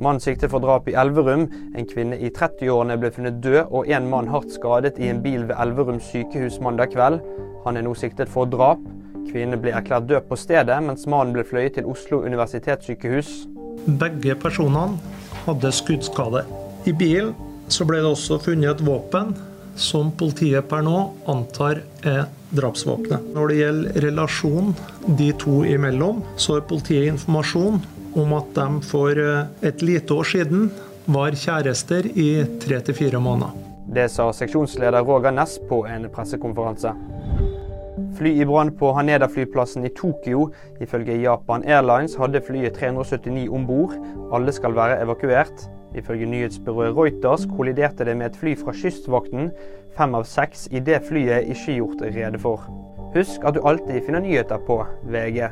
Mann siktet for drap i Elverum. En kvinne i 30-årene ble funnet død, og en mann hardt skadet i en bil ved Elverum sykehus mandag kveld. Han er nå siktet for drap. Kvinnen ble erklært død på stedet, mens mannen ble fløyet til Oslo universitetssykehus. Begge personene hadde skuddskade. I bilen ble det også funnet et våpen som politiet per nå antar er drapsvåpenet. Når det gjelder relasjonen de to imellom, så har politiet informasjon om at de for eh, et lite år siden var kjærester i tre til fire måneder. Det sa seksjonsleder Roger Ness på en pressekonferanse. Fly i brann på Haneda-flyplassen i Tokyo. Ifølge Japan Airlines hadde flyet 379 om bord. Alle skal være evakuert. Ifølge nyhetsbyrået Reuters kolliderte det med et fly fra Kystvakten. Fem av seks i det flyet ikke gjort rede for. Husk at du alltid finner nyheter på VG.